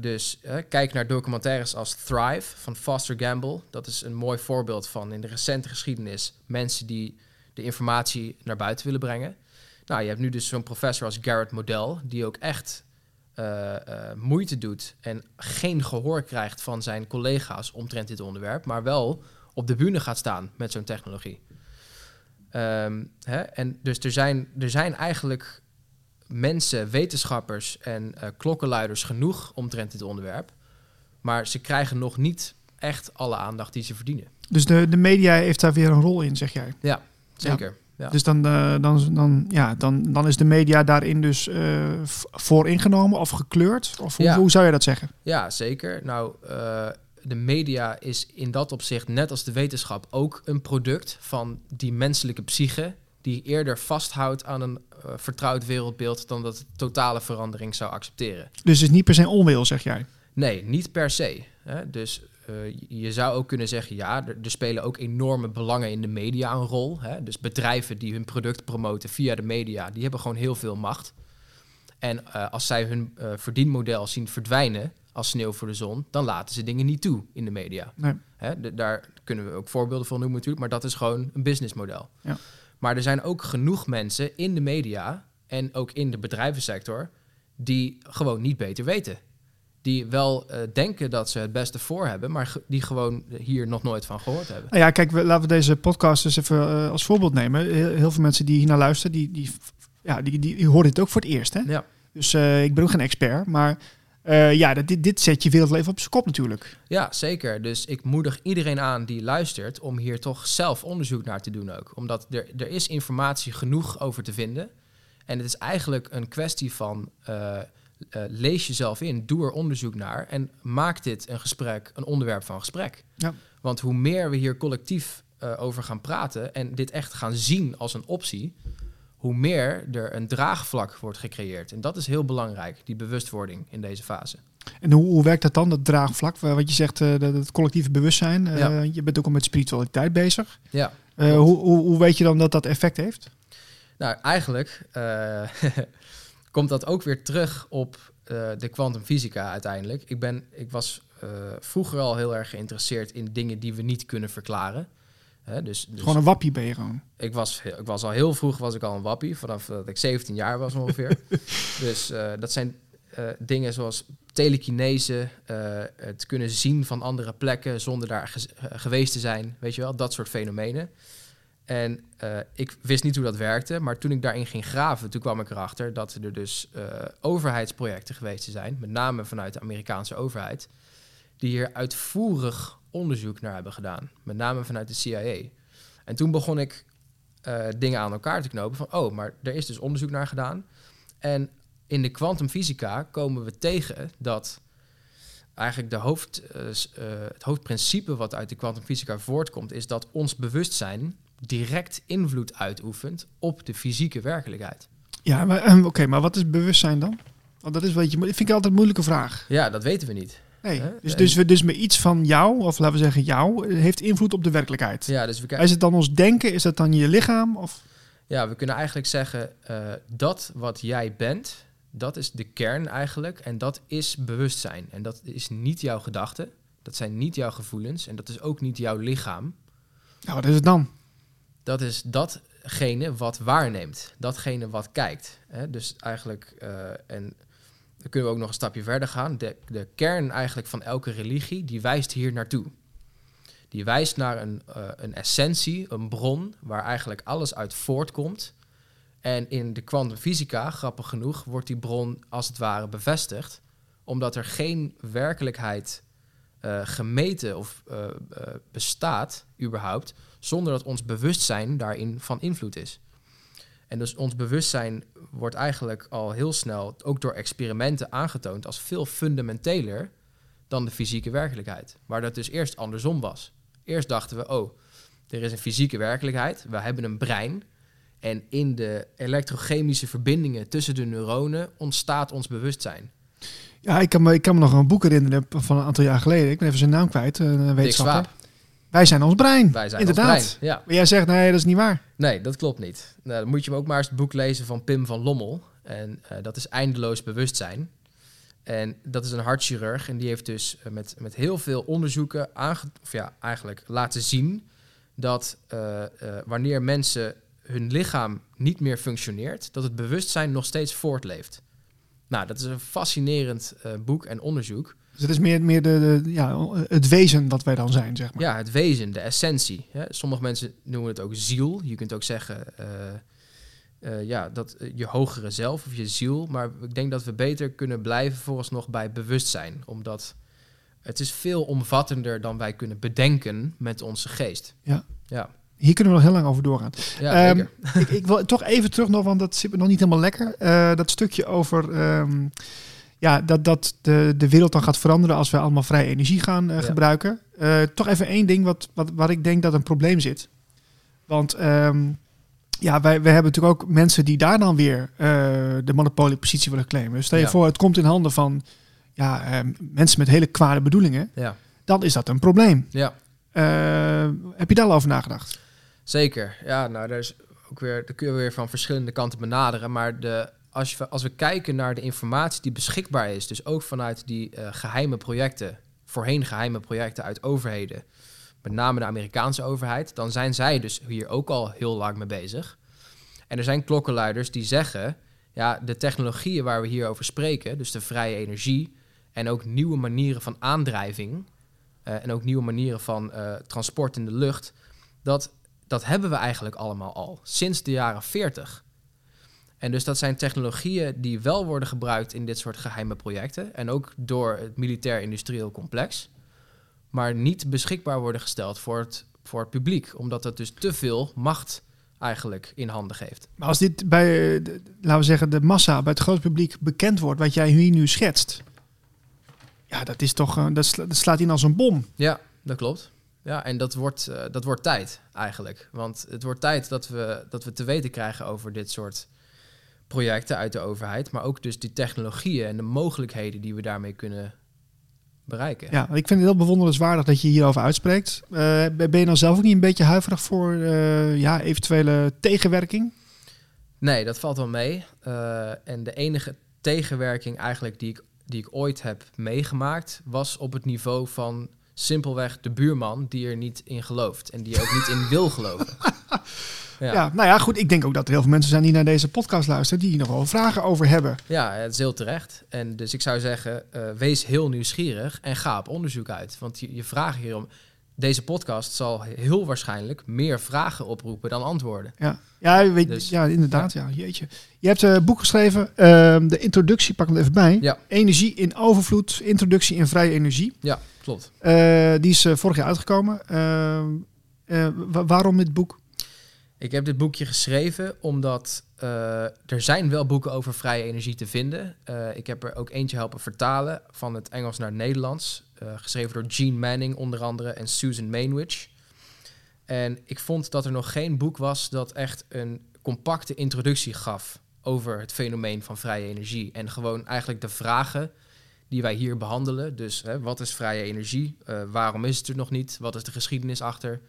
Dus kijk naar documentaires als Thrive van Foster Gamble. Dat is een mooi voorbeeld van in de recente geschiedenis mensen die de informatie naar buiten willen brengen. Nou, je hebt nu dus zo'n professor als Garrett Modell, die ook echt eh, eh, moeite doet en geen gehoor krijgt van zijn collega's omtrent dit onderwerp, maar wel op de bühne gaat staan met zo'n technologie. Ehm, hè? En dus er zijn, er zijn eigenlijk mensen, wetenschappers en eh, klokkenluiders genoeg omtrent dit onderwerp, maar ze krijgen nog niet echt alle aandacht die ze verdienen. Dus de, de media heeft daar weer een rol in, zeg jij. Zeker. Ja. Dus dan, eh, dan, dan, ja, dan, dan is de media daarin dus eh, v- voor ingenomen of gekleurd? Of hoe, Ja. hoe zou je dat zeggen? Ja, zeker. Nou, eh, de media is in dat opzicht, net als de wetenschap, ook een product van die menselijke psyche, die eerder vasthoudt aan een eh, vertrouwd wereldbeeld dan dat het totale verandering zou accepteren. Dus het is niet per se onwil, zeg jij. Nee, niet per se. Hè? Dus eh, je zou ook kunnen zeggen, ja, er, er spelen ook enorme belangen in de media een rol. Hè? Dus bedrijven die hun product promoten via de media, die hebben gewoon heel veel macht. En eh, als zij hun eh, verdienmodel zien verdwijnen als sneeuw voor de zon, dan laten ze dingen niet toe in de media. Nee. Hè? de- daar kunnen we ook voorbeelden van noemen natuurlijk, maar dat is gewoon een businessmodel. Ja. Maar er zijn ook genoeg mensen in de media en ook in de bedrijvensector die gewoon niet beter weten. Die wel eh, denken dat ze het beste voor hebben, maar die gewoon hier nog nooit van gehoord hebben. Nou ja, kijk, we, laten we deze podcast eens even eh, als voorbeeld nemen. Heel, heel veel mensen die hier naar luisteren, die, die, ja, die, die, die horen dit ook voor het eerst. Hè? Ja. Dus eh, ik ben ook geen expert, maar ja, dat, dit, dit zet je wereldleven op zijn kop natuurlijk. Ja, zeker. Dus ik moedig iedereen aan die luistert om hier toch zelf onderzoek naar te doen ook. Omdat er, er is informatie genoeg over te vinden. En het is eigenlijk een kwestie van eh, lees jezelf in, doe er onderzoek naar en maak dit een gesprek, een onderwerp van gesprek. Ja. Want hoe meer we hier collectief eh, over gaan praten en dit echt gaan zien als een optie, hoe meer er een draagvlak wordt gecreëerd. En dat is heel belangrijk, die bewustwording in deze fase. En hoe, hoe werkt dat dan, dat draagvlak? Wa- Wat je zegt, eh, dat het collectieve bewustzijn. Ja. Je bent ook al met spiritualiteit bezig. Ja. Hoe, hoe, hoe weet je dan dat dat effect heeft? Nou, eigenlijk [laughs] komt dat ook weer terug op eh, de kwantumfysica uiteindelijk. Ik, ben, ik was eh, vroeger al heel erg geïnteresseerd in dingen die we niet kunnen verklaren. Hè, dus dus Gewoon een wappie ben je gewoon. ik, was, ik was al heel vroeg was ik al een wappie, vanaf dat ik 17 jaar was ongeveer. [laughs] dus eh, dat zijn dingen zoals telekinese, het kunnen zien van andere plekken zonder daar geweest te zijn, weet je wel, dat soort fenomenen. En eh, ik wist niet hoe dat werkte, maar toen ik daarin ging graven, toen kwam ik erachter dat er dus eh, overheidsprojecten geweest zijn, met name vanuit de Amerikaanse overheid, die hier uitvoerig onderzoek naar hebben gedaan, met name vanuit de CIA. En toen begon ik eh, dingen aan elkaar te knopen van, oh, maar er is dus onderzoek naar gedaan. En in de kwantumfysica komen we tegen dat eigenlijk de hoofd, het hoofdprincipe wat uit de kwantumfysica voortkomt, is dat ons bewustzijn direct invloed uitoefent op de fysieke werkelijkheid. Ja, maar ehm, oké, maar wat is bewustzijn dan? Want dat is weet je, vind ik altijd een moeilijke vraag. Ja, dat weten we niet. Nee, dus, dus, we, dus met iets van jou, of laten we zeggen jou, heeft invloed op de werkelijkheid. Ja, dus we, kijken- Is het dan ons denken? Is dat dan je lichaam? Of? ja, we kunnen eigenlijk zeggen eh, dat wat jij bent, dat is de kern eigenlijk. En dat is bewustzijn. En dat is niet jouw gedachten. Dat zijn niet jouw gevoelens. En dat is ook niet jouw lichaam. Nou, wat is het dan? Dat is datgene wat waarneemt, datgene wat kijkt. Hè? Dus eigenlijk, eh, en dan kunnen we ook nog een stapje verder gaan. De, de kern eigenlijk van elke religie, die wijst hier naartoe. Die wijst naar een, eh, een essentie, een bron, waar eigenlijk alles uit voortkomt. En in de kwantumfysica, grappig genoeg, wordt die bron als het ware bevestigd, omdat er geen werkelijkheid eh, gemeten of bestaat, überhaupt, zonder dat ons bewustzijn daarin van invloed is. En dus ons bewustzijn wordt eigenlijk al heel snel, ook door experimenten aangetoond, als veel fundamenteler dan de fysieke werkelijkheid. Waar dat dus eerst andersom was. Eerst dachten we, oh, er is een fysieke werkelijkheid, we hebben een brein. En in de elektrochemische verbindingen tussen de neuronen ontstaat ons bewustzijn. Ja, ik kan, me, ik kan me nog een boek herinneren van een aantal jaar geleden. Ik ben even zijn naam kwijt, een wetenschapper. Wij zijn ons brein. wij zijn Inderdaad. ons brein. Ja. Maar jij zegt, nee, dat is niet waar. Nee, dat klopt niet. Nou, dan moet je ook maar eens het boek lezen van Pim van Lommel. En eh, dat is Eindeloos Bewustzijn. En dat is een hartchirurg. En die heeft dus eh, met, met heel veel onderzoeken of ja, eigenlijk laten zien dat eh, wanneer mensen hun lichaam niet meer functioneert, dat het bewustzijn nog steeds voortleeft. Nou, dat is een fascinerend eh, boek en onderzoek. Dus het is meer, meer de, de- ja, het wezen wat wij dan zijn, zeg maar. Ja, het wezen, de essentie. Hè. Sommige mensen noemen het ook ziel. Je kunt ook zeggen, eh, eh, ja, dat je hogere zelf of je ziel. Maar ik denk dat we beter kunnen blijven vooralsnog bij bewustzijn. Omdat het is veel omvattender dan wij kunnen bedenken met onze geest. Ja. Ja, Hier kunnen we nog heel lang over doorgaan. ja Ehm, [laughs] ik, ik wil toch even terug nog, want dat zit me nog niet helemaal lekker. Eh, dat stukje over ehm, ja, dat, dat de, de wereld dan gaat veranderen als we allemaal vrije energie gaan eh, Ja. gebruiken. Eh, toch even één ding wat, wat, waar ik denk dat een probleem zit. Want ehm, ja, wij, wij hebben natuurlijk ook mensen die daar dan weer de monopoliepositie willen claimen. Stel je Ja. voor, het komt in handen van ja, mensen met hele kwade bedoelingen. Ja, Dan is dat een probleem. ja. Heb je daar al over nagedacht? Zeker. Ja, nou, daar is ook weer, daar kun je weer van verschillende kanten benaderen. Maar de, als, je, als we kijken naar de informatie die beschikbaar is, dus ook vanuit die eh, geheime projecten, voorheen geheime projecten uit overheden, met name de Amerikaanse overheid, dan zijn zij dus hier ook al heel lang mee bezig. En er zijn klokkenluiders die zeggen, ja, de technologieën waar we hier over spreken, dus de vrije energie en ook nieuwe manieren van aandrijving eh, en ook nieuwe manieren van eh, transport in de lucht, dat dat hebben we eigenlijk allemaal al sinds de jaren 40. En dus dat zijn technologieën die wel worden gebruikt in dit soort geheime projecten en ook door het militair-industrieel complex, maar niet beschikbaar worden gesteld voor het, voor het publiek, omdat dat dus te veel macht eigenlijk in handen geeft. Maar als dit bij, eh, de- laten we zeggen, de massa, bij het grote publiek bekend wordt, wat jij hier nu schetst. Ja, dat is toch, eh, dat, sla- dat slaat in als een bom. Ja, dat klopt. Ja, en dat wordt, eh, dat wordt tijd eigenlijk. Want het wordt tijd dat we, dat we te weten krijgen over dit soort projecten uit de overheid. Maar ook dus die technologieën en de mogelijkheden die we daarmee kunnen bereiken. Ja, ik vind het heel bewonderenswaardig dat je hierover uitspreekt. Eh, ben je dan zelf ook niet een beetje huiverig voor eh, ja, eventuele tegenwerking? Nee, dat valt wel mee. En de enige tegenwerking eigenlijk die ik, die ik ooit heb meegemaakt... was op het niveau van simpelweg de buurman die er niet in gelooft. En die er ook niet in wil geloven. [laughs] Ja. nou ja, goed. Ik denk ook dat er heel veel mensen zijn die naar deze podcast luisteren, die hier nog wel vragen over hebben. Ja, het is heel terecht. En dus ik zou zeggen, eh, wees heel nieuwsgierig en ga op onderzoek uit. Want je, je vragen hierom... Deze podcast zal heel waarschijnlijk meer vragen oproepen dan antwoorden. Ja, ja, weet, Dus- ja inderdaad. Ja. jeetje. Je hebt een boek geschreven, ehm, de introductie, pak hem even bij. Ja. Energie in overvloed, introductie in vrije energie. Ja, klopt. Eh, die is eh, vorig jaar uitgekomen. Eh, wa- waarom dit boek? Ik heb dit boekje geschreven omdat er zijn wel boeken over vrije energie te vinden. Eh, ik heb er ook eentje helpen vertalen van het Engels naar het Nederlands. geschreven door Gene Manning onder andere en Susan Mainwich. En ik vond dat er nog geen boek was dat echt een compacte introductie gaf over het fenomeen van vrije energie. En gewoon eigenlijk de vragen die wij hier behandelen. Dus hè, wat is vrije energie? Eh, waarom is het er nog niet? Wat is de geschiedenis achter?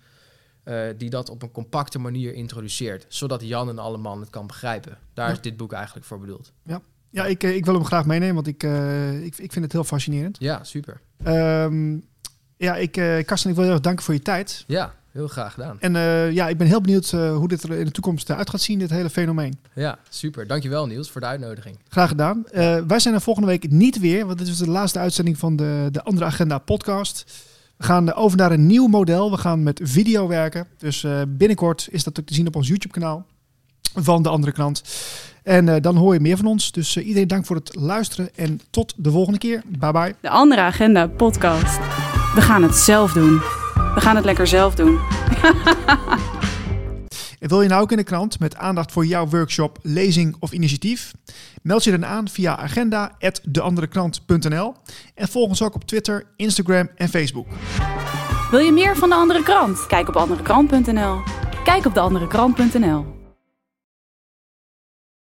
eh, die dat op een compacte manier introduceert, zodat Jan en alle man het kan begrijpen. Daar Ja. is dit boek eigenlijk voor bedoeld. Ja, ik, eh, ik wil hem graag meenemen, want ik, ik, ik vind het heel fascinerend. Ja, super. Ehm, ja, ik, Karsten, ik wil je heel erg danken voor je tijd. Ja, heel graag gedaan. En eh, ja, ik ben heel benieuwd eh, hoe dit er in de toekomst eh, uit gaat zien, dit hele fenomeen. Ja, super. Dankjewel Niels voor de uitnodiging. Graag gedaan. Eh, wij zijn er volgende week niet weer, want dit is de laatste uitzending van de, de Andere Agenda podcast. We gaan over naar een nieuw model. We gaan met video werken. Dus eh, binnenkort is dat ook te zien op ons YouTube kanaal van de andere krant. En eh, dan hoor je meer van ons. Dus eh, iedereen dank voor het luisteren en tot de volgende keer. Bye bye. De Andere Agenda podcast. We gaan het zelf doen. We gaan het lekker zelf doen. En [laughs] wil je nou ook in de krant met aandacht voor jouw workshop, lezing of initiatief? Meld je dan aan via agenda.deanderekrant.nl en volg ons ook op Twitter, Instagram en Facebook. Wil je meer van de andere krant? Kijk op anderekrant.nl. Kijk op deanderekrant.nl.